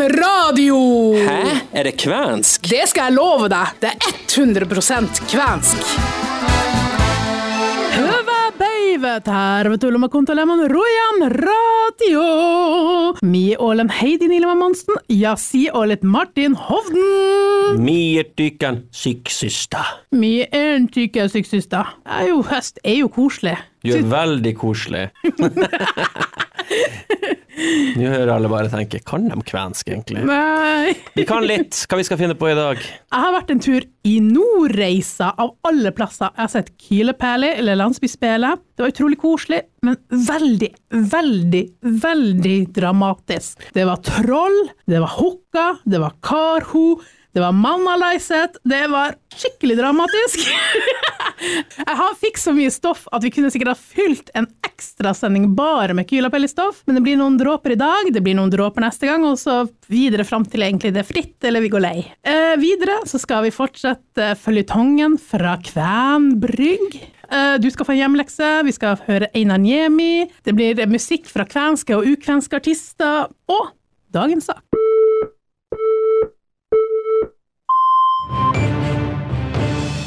Radio! Hæ? Er det kvensk? Det skal jeg love deg. Det er 100% kvensk. her ved Tulloma kuuntelemaan Rojan radio. Mi ålen Heidi Nilema Monsen ja si olet Martin Hovden. Mi er tykken syksista. Mi er en tykken syksista. Er jo høst, er jo koselig. Du er veldig koselig. Nå hører alle bare tenke kan de kvensk, egentlig? Nei. Vi kan litt. Hva vi skal finne på i dag? Jeg har vært en tur i Nordreisa, av alle plasser. Jeg har sett Kylepæli, eller Landsbyspelet. Det var utrolig koselig, men veldig, veldig, veldig dramatisk. Det var troll, det var hukka, det var karho, det var mannalaiset. Det var skikkelig dramatisk. Jeg har fikk så mye stoff at vi kunne sikkert ha fylt en ekstrasending bare med Kylapelli-stoff, men det blir noen dråper i dag, det blir noen dråper neste gang, og så videre fram til egentlig det er fritt, eller vi går lei. Eh, videre så skal vi fortsette føljetongen fra Kvæn Brygg. Eh, Du skal få en hjemlekse, vi skal høre Einar Niemi, det blir musikk fra kvenske og ukvenske artister, og dagens sak.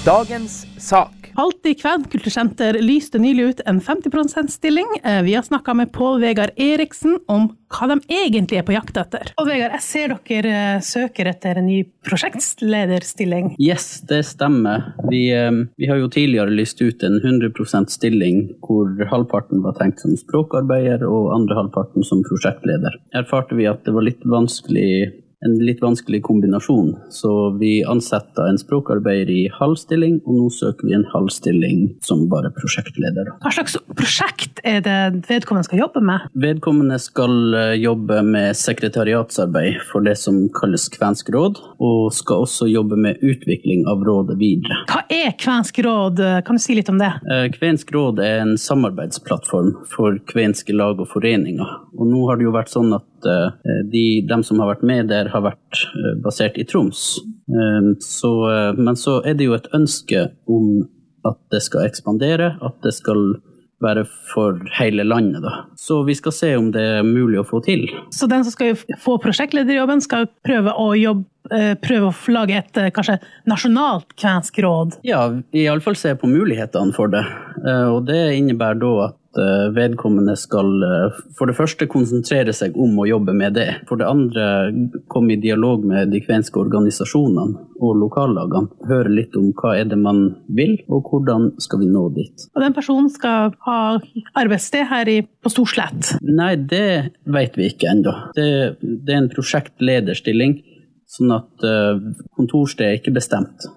Dagens sak. Alltid Kven kultursenter lyste nylig ut en 50 %-stilling. Eh, Vi har snakka med Pål Vegard Eriksen om hva de egentlig er på jakt etter. Pål Vegard, jeg ser dere eh, søker etter en ny prosjektlederstilling. Yes, det stemmer. Vi, eh, vi har jo tidligere lyst ut en 100% stilling hvor halvparten var tenkt som språkarbeider og andre halvparten som prosjektleder. Erfarte vi at det var litt vanskelig en litt vanskelig kombinasjon, så vi ansetter en språkarbeider i halv stilling, og nå søker vi en halv stilling som bare prosjektleder. Hva slags prosjekt er det vedkommende skal jobbe med? Vedkommende skal eh, jobbe med sekretariatsarbeid for det som kalles Kvensk råd, og skal også jobbe med utvikling av rådet videre. Hva er Kvensk råd? Kan du si litt om det? Eh, Kvensk råd er en samarbeidsplattform for kvenske lag og foreninger. Og nå har det jo vært sånn at eh, de, dem som har vært med der, har vært eh, basert i Troms. Eh, Så, men så er det jo et ønske om at det skal ekspandere, at det skal være for hele landet. Da. Så vi skal se om det er mulig å få til. Så den som skal få prosjektlederjobben, skal prøve å jobbe Prøve å lage et kanskje nasjonalt kvensk råd. Ja, iallfall se på mulighetene for det. Og det innebærer da at eh, vedkommende skal eh, for det første konsentrere seg om å jobbe med det. For det andre komme i dialog med de kvenske organisasjonene og lokallagene. Høre litt om hva er det man vil, og hvordan skal vi nå dit. Og den personen skal ha arbeidssted her i, på Storslett. Nei, det vet vi ikke ennå. Det, det er en prosjektlederstilling, sånn at eh, kontorsted er ikke bestemt.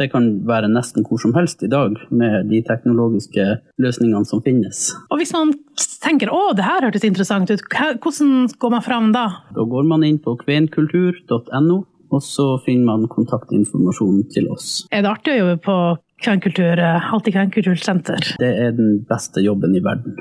Det kan være nesten hvor som helst i dag med de teknologiske løsningene som finnes. Og hvis man tenker å, det her hørtes interessant ut, hvordan går man fram da? Da går man inn på kvenkultur.no, og så finner man kontaktinformasjon til oss. Er det artig å jobbe på Kvenkultur, eh, Alltid Kvenkultursenter? Det er den beste jobben i verden.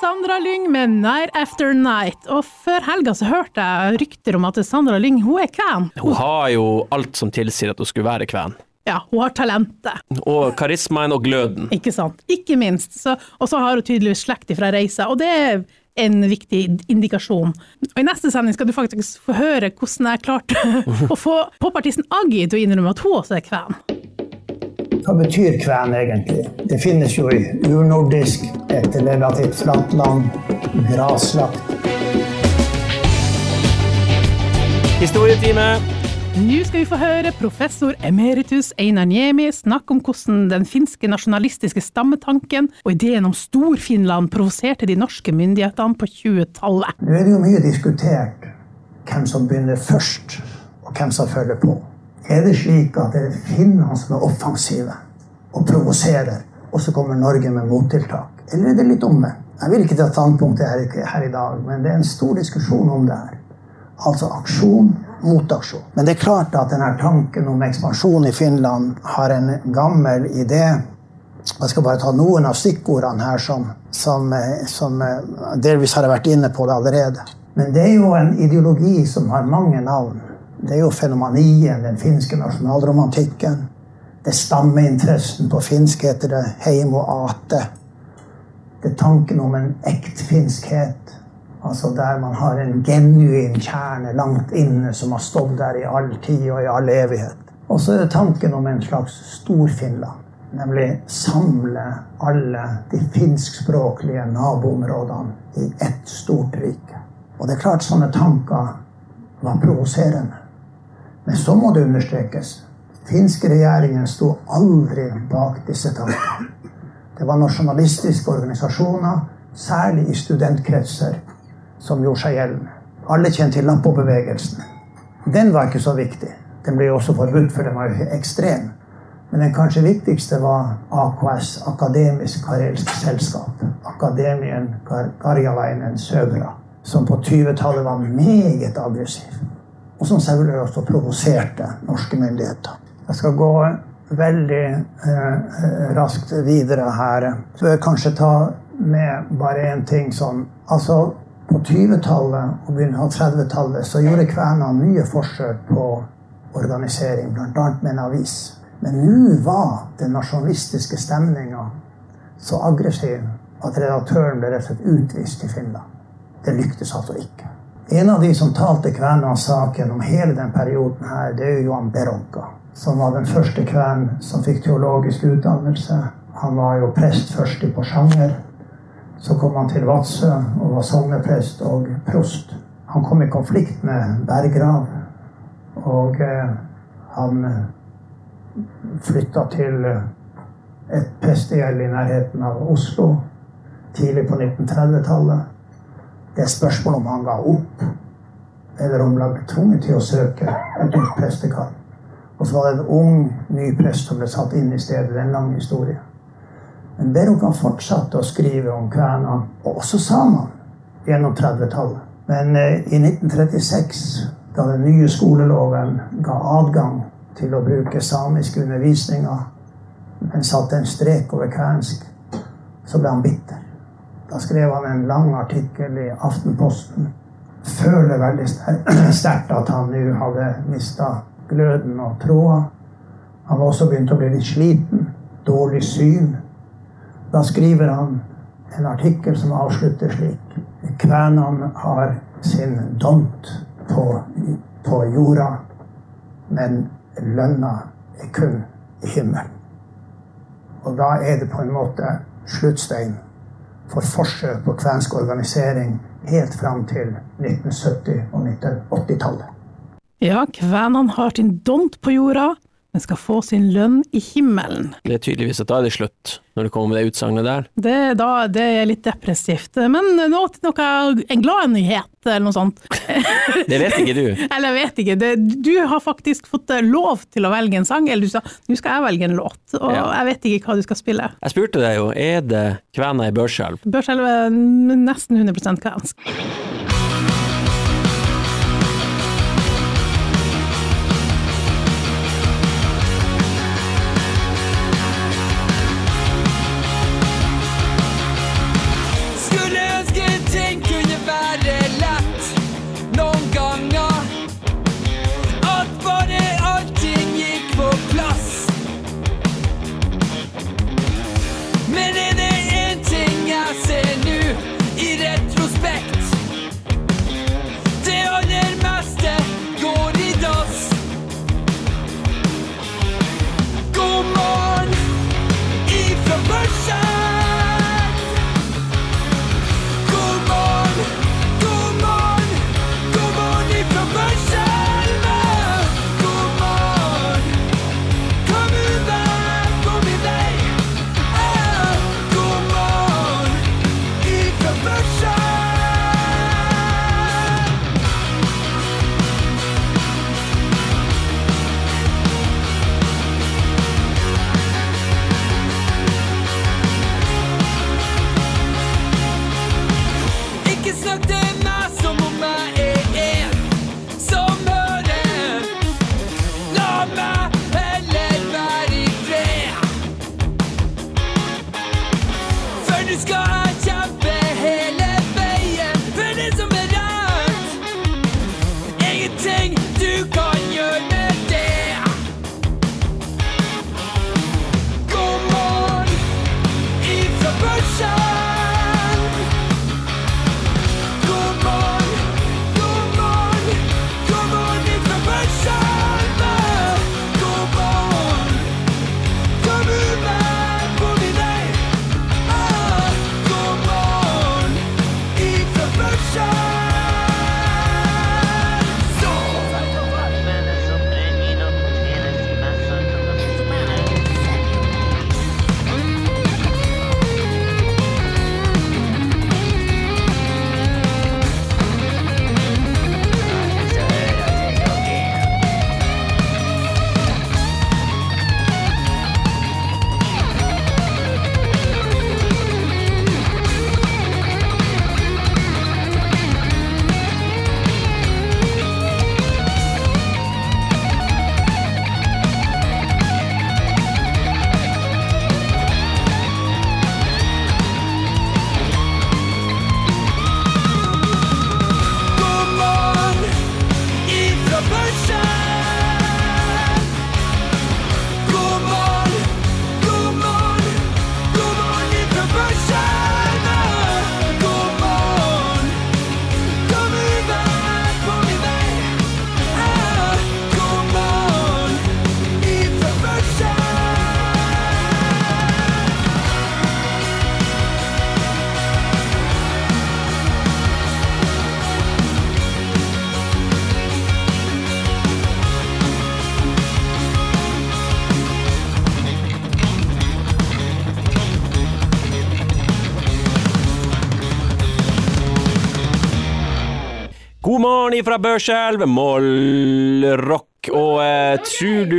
Sandra Lyng med 'Night After Night'. Og før helga så hørte jeg rykter om at Sandra Lyng hun er kven. Hun har jo alt som tilsier at hun skulle være kven. Ja, hun har talentet, Og karismaen og gløden. ikke sant? Ikke minst. Og så har hun tydeligvis slekt fra reisa, og det er en viktig indikasjon. Og I neste sending skal du faktisk få høre hvordan jeg klarte å få popartisten Aggie til å innrømme at hun også er kven. Hva betyr kven egentlig? Det finnes jo i urnordisk, et relativt flatt land, graslagt. Historietime. Nå skal vi få høre professor emeritus Einar Niemi snakke om hvordan den finske nasjonalistiske stammetanken og ideen om Stor-Finland provoserte de norske myndighetene på 20-tallet. Nå er det jo mye diskutert hvem som begynner først, og hvem som følger på. Er det slik at det er finnene som er offensive og provoserer, og så kommer Norge med mottiltak? Eller er det litt omvendt? Jeg vil ikke ta standpunktet her, her i dag, men det er en stor diskusjon om det her. Altså aksjon mot aksjon. Men det er klart at denne tanken om ekspansjon i Finland har en gammel idé. Jeg skal bare ta noen av stikkordene her som, som, som Delvis har jeg vært inne på det allerede. Men det er jo en ideologi som har mange navn. Det er jo fenomanien, den finske nasjonalromantikken. Det er stammeinteressen. På finsk heter det og ate. Det er tanken om en ekt finskhet. Altså der man har en genuin kjerne langt inne som har stått der i all tid og i all evighet. Og så er det tanken om en slags Stor-Finland. Nemlig samle alle de finskspråklige naboområdene i ett stort rike. Og det er klart sånne tanker var provoserende. Men så må det understrekes. Finske regjeringen sto aldri bak disse tankene. Det var nasjonalistiske organisasjoner, særlig i studentkretser, som gjorde seg gjeldende. Alle kjente til Lappo-bevegelsen. Den var ikke så viktig. Den ble jo også forbudt, for den var jo ekstrem. Men den kanskje viktigste var AKS, Akademisk karelsk selskap. Akademien Kar Karjavainen Søgra, som på 20-tallet var meget aggressiv. Og som selvfølgelig også provoserte norske myndigheter. Jeg skal gå veldig eh, raskt videre her. Så jeg kanskje ta med bare én ting som Altså, på 20-tallet og begynnelsen av 30-tallet så gjorde kvenene mye forsøk på organisering, bl.a. med en avis. Men nå var den nasjonalistiske stemninga så aggressiv at redaktøren ble rett og slett utvist til Finland. Det lyktes altså ikke. En av de som talte kvenenes sak gjennom hele den perioden, her, det er jo Johan Beronka. Som var den første kven som fikk teologisk utdannelse. Han var jo prest først i Porsanger. Så kom han til Vadsø og var sogneprest og prost. Han kom i konflikt med Berggrav. Og eh, han flytta til et prestegjeld i nærheten av Oslo tidlig på 1930-tallet. Det er spørsmål om han ga opp, eller om han ble tvunget til å søke et nytt prestekar. Og så var det en ung, ny prest som ble satt inn i stedet. Det er en lang historie. Men Berokan fortsatte å skrive om kvenene, og også samene, gjennom 30-tallet. Men eh, i 1936, da den nye skoleloven ga adgang til å bruke samisk i undervisninga, men satte en strek over kvensk, så ble han bitter. Da skrev han en lang artikkel i Aftenposten. Føler veldig sterkt at han nå hadde mista gløden og tråda. Han var også begynt å bli litt sliten. Dårlig syn. Da skriver han en artikkel som avslutter slik. Kvenene har sin domt på, på jorda, men lønna er kun i himmelen. Og da er det på en måte sluttstein for forsøk på kvensk organisering helt fram til 1970- og 1980-tallet. Ja, kvenene har sin dont på jorda, men skal få sin lønn i himmelen. Det er tydeligvis at da er det slutt, når det kommer med det utsagnet der. Det, da, det er litt depressivt. Men nå til noe, en glad nyhet, eller noe sånt. Det vet ikke du. Eller jeg vet ikke. Det, du har faktisk fått lov til å velge en sang, eller du sa nå skal jeg velge en låt, og Ja. jeg vet ikke hva du skal spille. Jeg spurte deg jo, er det kvena i børselv? Børselv er nesten 100 kvensk. God morgen ifra Børselv, Mollrock. Og eh, tror du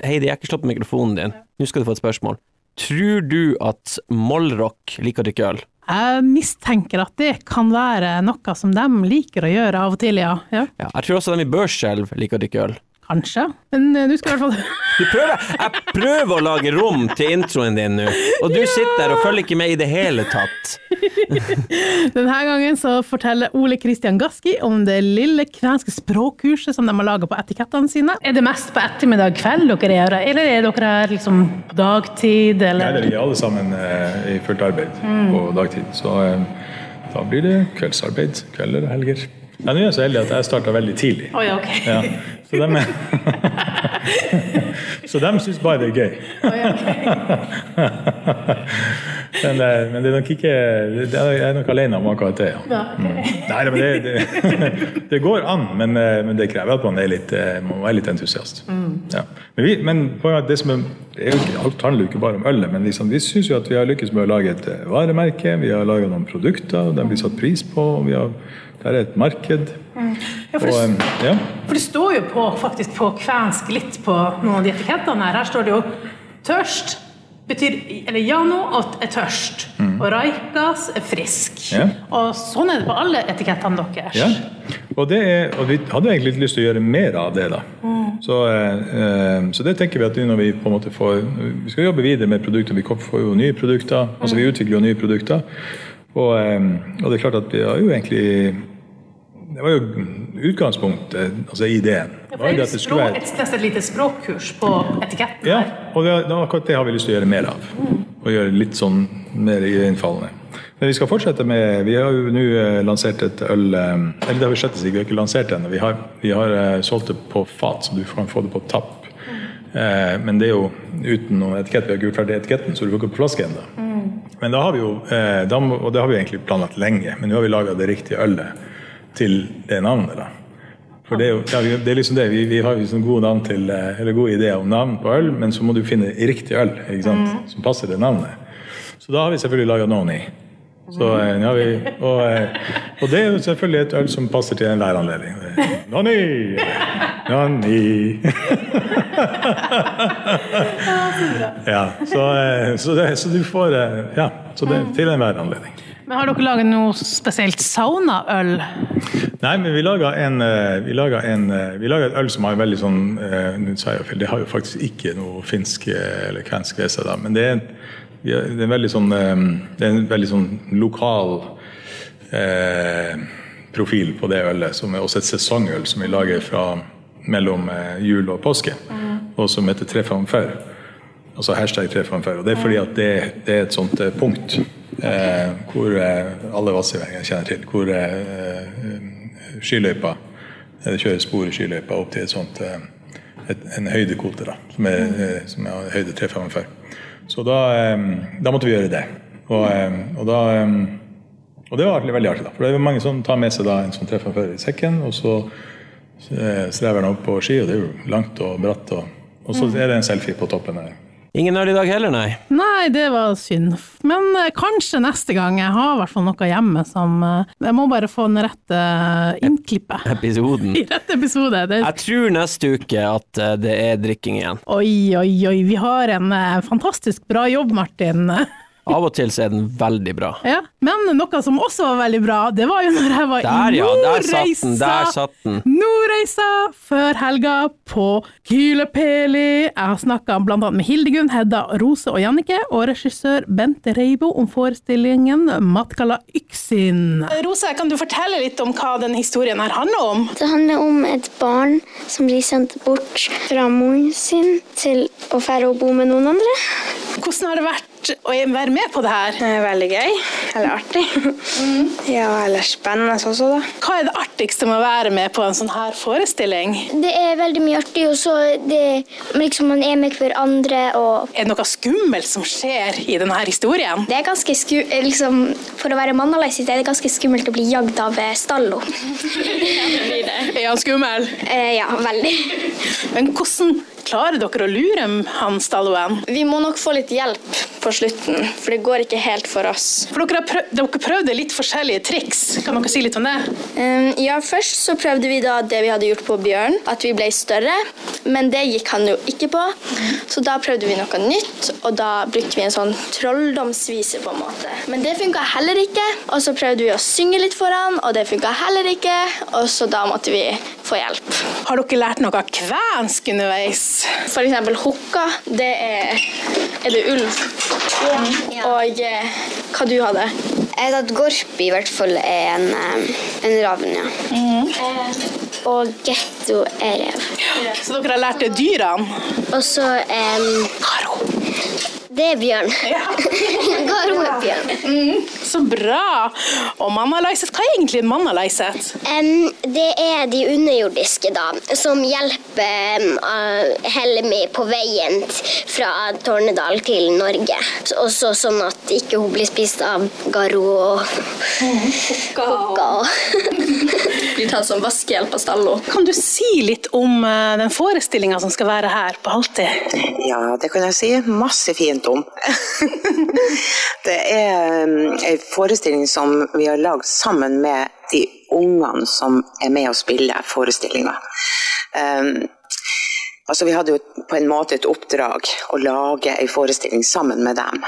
Heidi, jeg har ikke slått på mikrofonen din. Nå skal du få et spørsmål. Tror du at Mollrock liker å drikke øl? Jeg mistenker at det kan være noe som de liker å gjøre av og til, ja. ja Ja, jeg tror også de i Børselv liker å drikke øl. Kanskje. Men eh, du skal i hvert fall Du prøver, jeg prøver å lage rom til introen din nå, og du sitter der og følger ikke med i det hele tatt. Denne gangen så forteller Ole Kristian Gaski om det lille kvenske språkkurset som de har laga på etikettene sine. Er det mest på ettermiddag kveld dere gjør her, eller er dere her liksom dagtid, dagtid, Nei, vi er alle sammen eh, i fullt arbeid på dagtid. Så eh, da blir det kveldsarbeid, kvelder og helger. Ja, nå er jeg så heldig at jeg starta veldig tidlig. Oi, ok. Ja. Så de, så de syns bare det er gøy. men, eh, men det er nok ikke det Jeg er nok alene om akkurat det. Ja. Mm. Nei, men det, det, det går an, men, eh, men det krever at man er litt, eh, må være litt entusiast. Ja. Men, vi, men det som er, er jo alt handler jo ikke bare om ølet, men liksom, vi syns jo at vi har lykkes med å lage et varemerke. Vi har laga noen produkter, de blir satt pris på. vi har det er et marked. Ja, for, det, og, ja. for det står jo på, faktisk på kvensk litt på noen av de etikettene her. Her står det jo 'tørst' betyr Eller Jano at er tørst. Og Raikas er frisk. Mm. Ja. Og sånn er det på alle etikettene deres. Ja. Og, det er, og vi hadde egentlig litt lyst til å gjøre mer av det. da. Så, eh, eh, så det tenker vi at når vi på en måte får Vi skal jobbe videre med produkter. Vi får jo nye produkter. altså Vi utvikler jo nye produkter. Og, eh, og det er klart at vi har jo egentlig Det var jo utgangspunktet, altså ideen. Ja, for det er det språk, være et, et, et lite språkkurs på etiketten Ja, og det, det, akkurat det har vi lyst til å gjøre mer av. Og gjøre litt sånn mer innfallende. Men vi skal fortsette med Vi har jo nå eh, lansert et øl eh, Eller det har vi slett ikke, vi har ikke lansert det ennå. Vi har, vi har eh, solgt det på fat, så du kan få det på tapp. Eh, men det er jo uten noen etikett. Vi har ikke gjort ferdig etiketten, så du får ikke på flaske ennå. Men da har vi jo, og det har vi egentlig planlagt lenge, men nå har vi laga det riktige ølet til det navnet. da. For det er jo ja, det er liksom det. Vi, vi har liksom gode, navn til, eh, eller gode ideer om navn på øl, men så må du finne riktig øl ikke sant? som passer det navnet. Så da har vi selvfølgelig laga Noni. Så, eh, ja, vi, og, eh, og det er jo selvfølgelig et øl som passer til enhver anledning. Noni! Noni! ja, så, så, det, så du får Ja, så det er til enhver anledning. Men har dere laget noe spesielt saunaøl? Nei, men vi laga en, eh, vi laga en eh, Vi laga et øl som har veldig sånn eh, Det har jo faktisk ikke noe finsk eller kvensk ved seg, da, men det er, det er en veldig sånn, det er en veldig sånn lokal eh, profil på det ølet, som er også et sesongøl som vi lager fra mellom jul og påske, og som heter 355. Altså hashtag 355. Og det er fordi at det, det er et sånt punkt eh, hvor eh, alle vassivegger kjenner til, hvor eh, eh, skiløypa eh, det kjøres spor i skiløypa opp til et sånt, et, en høydekvote, da, som er, eh, som er høyde 345. Så da, da måtte vi gjøre det. Og, og, da, og det var veldig, artig, da. For det er mange som tar med seg da en sånn 345 i sekken, og så strever han opp på ski, og det er jo langt og bratt, og, og så er det en selfie på toppen der. Ingen øl i dag heller, nei. Nei, det var synd. Men eh, kanskje neste gang. Jeg har i hvert fall noe hjemme som eh, Jeg må bare få den rette eh, innklippet Episoden. i rett episode. Det, Jeg tror neste uke at eh, det er drikking igjen. oi, oi, oi. Vi har en eh, fantastisk bra jobb, Martin. Av og til så er den veldig bra. Ja, Men noe som også var veldig bra, det var jo når jeg var Der i ja, der satt den, Nordreisa. der satt den. Nordreisa før helga på Kylepeli. Jeg har snakka annet med Hildegunn, Hedda, Rose og Jannike, og regissør Bente Reibo om forestillingen Matkala Yksin. Rose, kan du fortelle litt om hva den historien her handler om? Det handler om et barn som blir sendt bort fra moren sin til å fære og bo med noen andre. Hvordan har det vært å være med på det her? Det er veldig gøy. Eller artig. Ja, eller spennende også, da. Hva er det artigste med å være med på en sånn her forestilling? Det er veldig mye artig, og så det, liksom man er med hverandre og Er det noe skummelt som skjer i denne her historien? det er ganske sku, liksom, For å være mannalaisis er det ganske skummelt å bli jagd av eh, Stallo. Er han skummel? Eh, ja, veldig. Men hvordan klarer dere å lure han Stalloen? Vi må nok få litt hjelp på slutten, for det går ikke helt for oss. For dere har prøv, dere prøvde litt forskjellige triks. Kan dere si litt om det? Um, ja, Først så prøvde vi da det vi hadde gjort på Bjørn, at vi ble større. Men det gikk han jo ikke på, så da prøvde vi noe nytt. Og da brukte vi en sånn trolldomsvise, på en måte. Men det funka heller ikke. Og så prøvde vi å synge litt for han, og det funka heller ikke. Og så da måtte vi få hjelp. Har dere lært noe kvensk underveis? Eksempel hukka, det er Er det ulv? Og eh, hva du hadde? Jeg hadde Gorp i hvert fall er en, en ravn, ja. Eh, Og getto er rev. Så dere har lært det dyrene? Og så um, Karo. Det er bjørn. Garo er bjørn. Så bra! Og Manalaiset, hva er egentlig Manalaiset? Um, det er de underjordiske, da, som hjelper um, uh, Helmi på veien fra Tornedal til Norge. Også sånn at ikke hun blir spist av Garo og Hukka. Blir tatt som vaskehjelp av Stallo. Kan du si litt om uh, den forestillinga som skal være her på Halvtid? Ja, det kan jeg si masse fint om. det er um, en forestilling som vi har lagd sammen med de ungene som er med å spille forestillinga. Um, altså, vi hadde jo på en måte et oppdrag å lage en forestilling sammen med dem,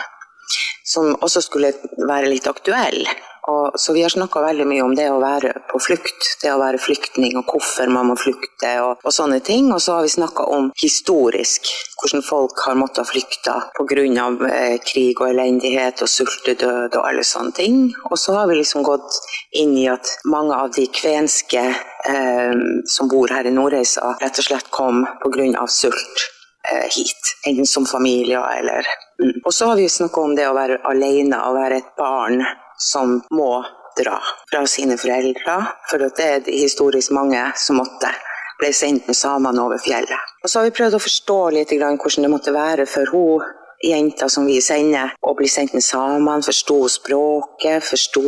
som også skulle være litt aktuell. Og, så vi har snakka veldig mye om det å være på flukt, det å være flyktning og hvorfor man må flykte og, og sånne ting. Og så har vi snakka om historisk, hvordan folk har måttet flykte pga. Eh, krig og elendighet og sultedød og alle sånne ting. Og så har vi liksom gått inn i at mange av de kvenske eh, som bor her i Nordreisa, rett og slett kom pga. sult eh, hit. Enten som familier eller mm. Og så har vi snakka om det å være alene og være et barn som må dra fra sine foreldre, for det er historisk mange som måtte ble sendt med samene over fjellet. Og så har vi prøvd å forstå litt hvordan det måtte være for hun jenta som vi sender, å bli sendt med samene, forstå språket, forstå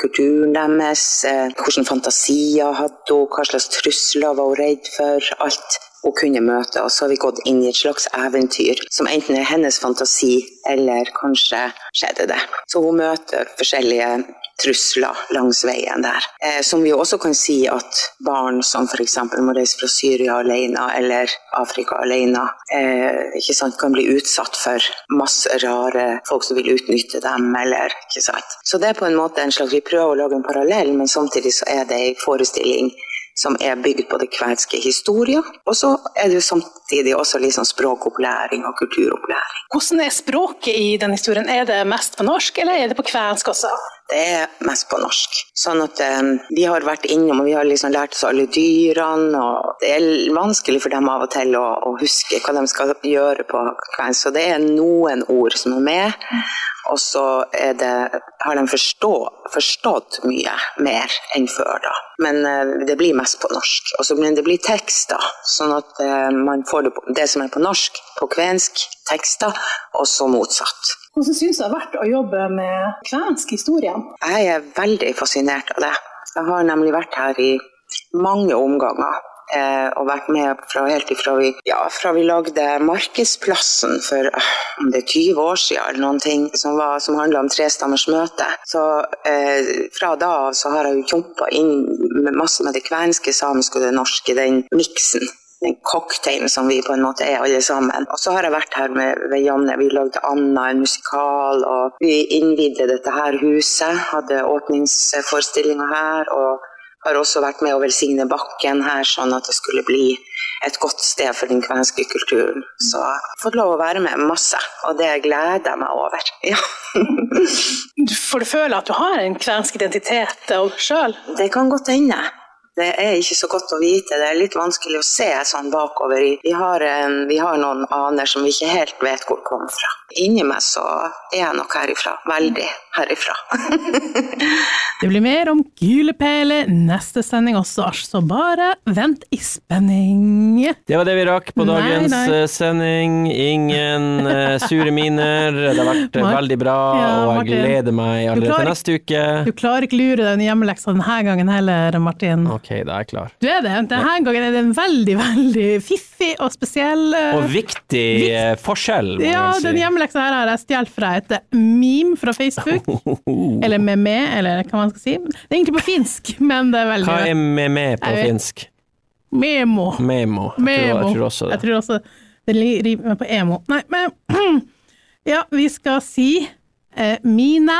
kulturen deres, eh, hvilke fantasier hadde hun, hva slags trusler var hun redd for, alt hun kunne møte. Og så har vi gått inn i et slags eventyr som enten er hennes fantasi, eller kanskje skjedde det. Så hun møter forskjellige trusler langs veien der. Eh, som vi også kan si at barn som f.eks. må reise fra Syria alene eller Afrika alene, eh, sant, kan bli utsatt for masse rare folk som vil utnytte dem. eller ikke sant. Så det er på en måte en slags, Vi prøver å lage en parallell, men samtidig så er det en forestilling som er bygd på det kvenske historier. Og så er det jo samtidig også sånn språkopplæring og kulturopplæring. Hvordan er språket i den historien? Er det mest på norsk, eller er det på kvensk også? Det er mest på norsk. Sånn at um, vi har vært innom, og vi har liksom lært oss alle dyrene, og det er vanskelig for dem av og til å, å huske hva de skal gjøre på kvensk. Så det er noen ord som er med, og så det, har de forstå, forstått mye mer enn før, da. Men eh, det blir mest på norsk. Og så blir det blir tekster, sånn at eh, man får det, på, det som er på norsk, på kvensk tekster, og så motsatt. Hvordan syns du det har vært å jobbe med kvensk historie? Jeg er veldig fascinert av det. Jeg har nemlig vært her i mange omganger. Eh, og vært med fra helt ifra vi, ja, fra vi lagde Markedsplassen for eh, om det er 20 år siden, eller noen ting, som, var, som handla om trestammers møte. Så eh, fra da av så har jeg jo jobba inn med masse med det kvenske, samiske og det norske, den miksen den cocktailen som vi på en måte er alle sammen. Og så har jeg vært her med, med Janne. Vi lagde Anna, en musikal, og vi innvidde dette her huset. Hadde åpningsforestillinger her. og har også vært med å velsigne bakken her, sånn at det skulle bli et godt sted for den kvenske kulturen. Så jeg har fått lov å være med masse, og det gleder jeg meg over. Ja. Får du føle at du har en kvensk identitet sjøl? Det kan godt hende. Det er ikke så godt å vite. Det er litt vanskelig å se sånn bakover. Vi har, en, vi har noen aner som vi ikke helt vet hvor kommer fra. Inni meg så er jeg nok herifra. Veldig herifra. Det blir mer om Gylepæle neste sending også, så bare vent i spenning. Det var det vi rakk på dagens nei. nei. sending. Ingen eh, sure miner. Det har vært Mark, veldig bra, Ja, og jeg gleder meg allerede klarer- til neste uke. Du klarer ikke lure den hjemmeleksa denne gangen heller, Martin. Ok, da er jeg klar. Du er det. Denne gangen er det en veldig, veldig fiffig og spesiell. eh, Og viktig eh, forskjell, må Ja, jeg den hjemmeleksa her har jeg stjålet fra et meme fra Facebook. Eller meme, eller hva man skal si. Det er egentlig på finsk, men det er veldig Hva er meme på finsk? Memo. Memo. Jeg tror, jeg tror også det. Jeg tror også det rimer på emo. Nei, men Ja, vi skal si eh, Mine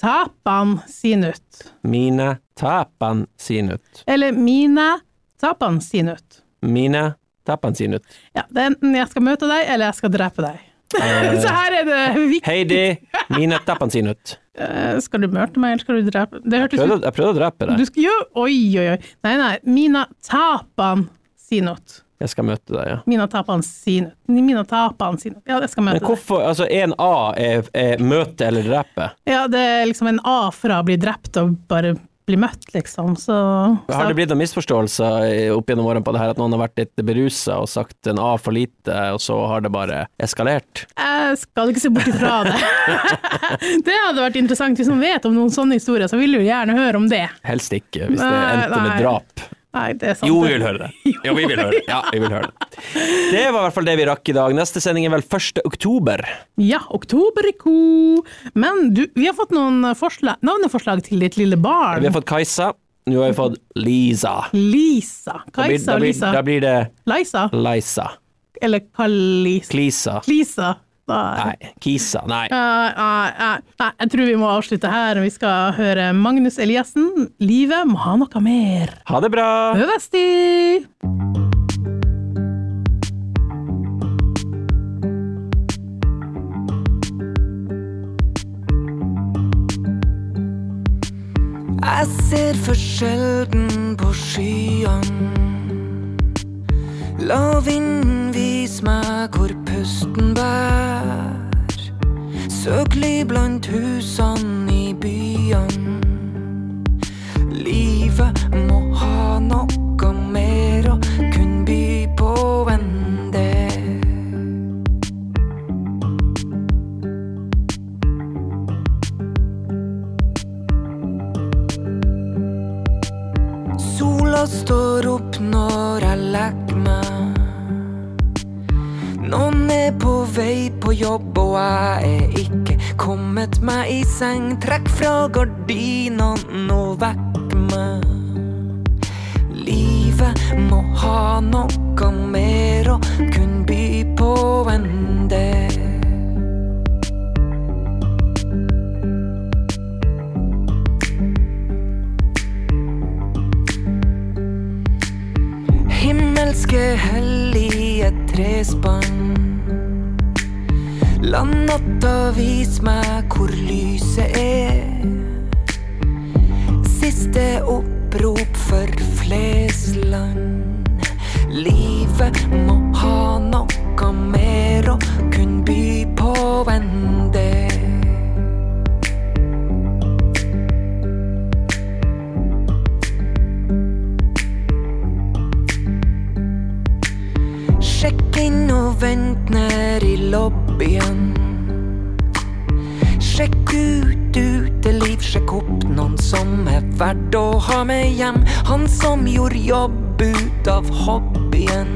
tapan sinut. Mine tapan sinut. Eller Mine tapan sinut. Mine tapan sinut. Ja, det er enten jeg skal møte deg, eller jeg skal drepe deg. Eh, Så her er det viktig. Heidi, mine tapansinut. Eh, Skal du møte meg, eller skal du drepe? Det hørtes Prøvde, jeg prøvde å drepe Du deg. skal jo Oi, oi, oi. Nei, nei. Mina tapan sinut. Jeg skal møte deg, ja. Mina tapan sinut. Mina tapan sinut. Ja, jeg skal Men møte deg. hvorfor Altså, en A er, er møte eller drepe. Ja, det er liksom en A fra å bli drept og bare bli møtt, liksom. Så, Har det blitt noen misforståelser opp gjennom årene på det her, at noen har vært litt berusa og sagt en A for lite, og så har det bare eskalert? Jeg skal ikke se bort ifra det. det hadde vært interessant. Hvis man vet om noen sånne historier, så vil du gjerne høre om det. Helst ikke, hvis det endte med drap. Nei, det er sant. Jo, vi vil høre det. Jo, vi vil høre det. Ja, vi vil høre det. Det var i hvert fall det vi rakk i dag. Neste sending er vel 1. oktober. Ja, oktober i ko. Men du, vi har fått noen forslag, navneforslag til ditt lille barn. Vi har fått Kajsa, nå har vi fått Lisa. Lisa. Kajsa da og blir, Lisa. da blir det Leisa? Leisa. Eller Kalisa? Klisa. Klisa. Nei, Kisa. Nei. Ja. Nei, jeg tror vi må avslutte her. Vi skal høre Magnus Eliassen. Livet må ha noe mer. Ha det bra! Høvesti! Jeg ser for sjelden på skyene. La vinden vise meg hvor pusten bær. ly blant husene i byene. Livet må ha noe meg i seng. Trekk fra gardinene Flesland. Livet må ha noe mer å kunne by på enn det. Sjekk inn og vent ned i lobbyen. Verdt å ha med hjem. Han som gjorde jobb ut av hobbyen.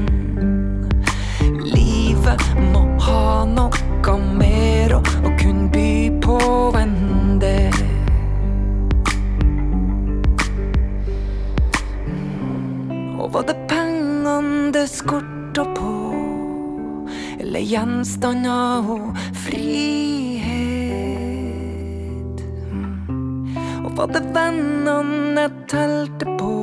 Livet må ha noe mer å, å kunne by på enn det. Og var det pengene det skorta på? Eller gjenstander og frihet? Det vennene telte på?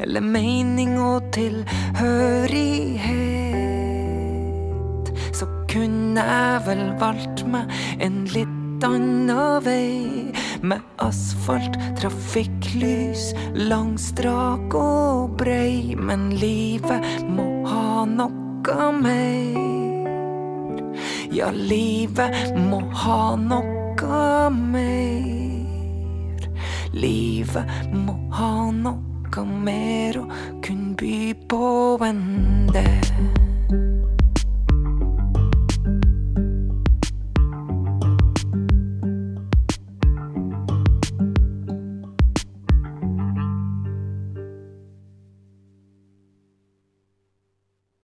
Eller mening og tilhørighet? Så kunne jeg vel valgt meg en litt annen vei. Med asfalt, trafikklys, lang, strak og brei. Men livet må ha noe mer. Ja, livet må ha noe mer. Livet må ha noe mer å kunne by på enn det.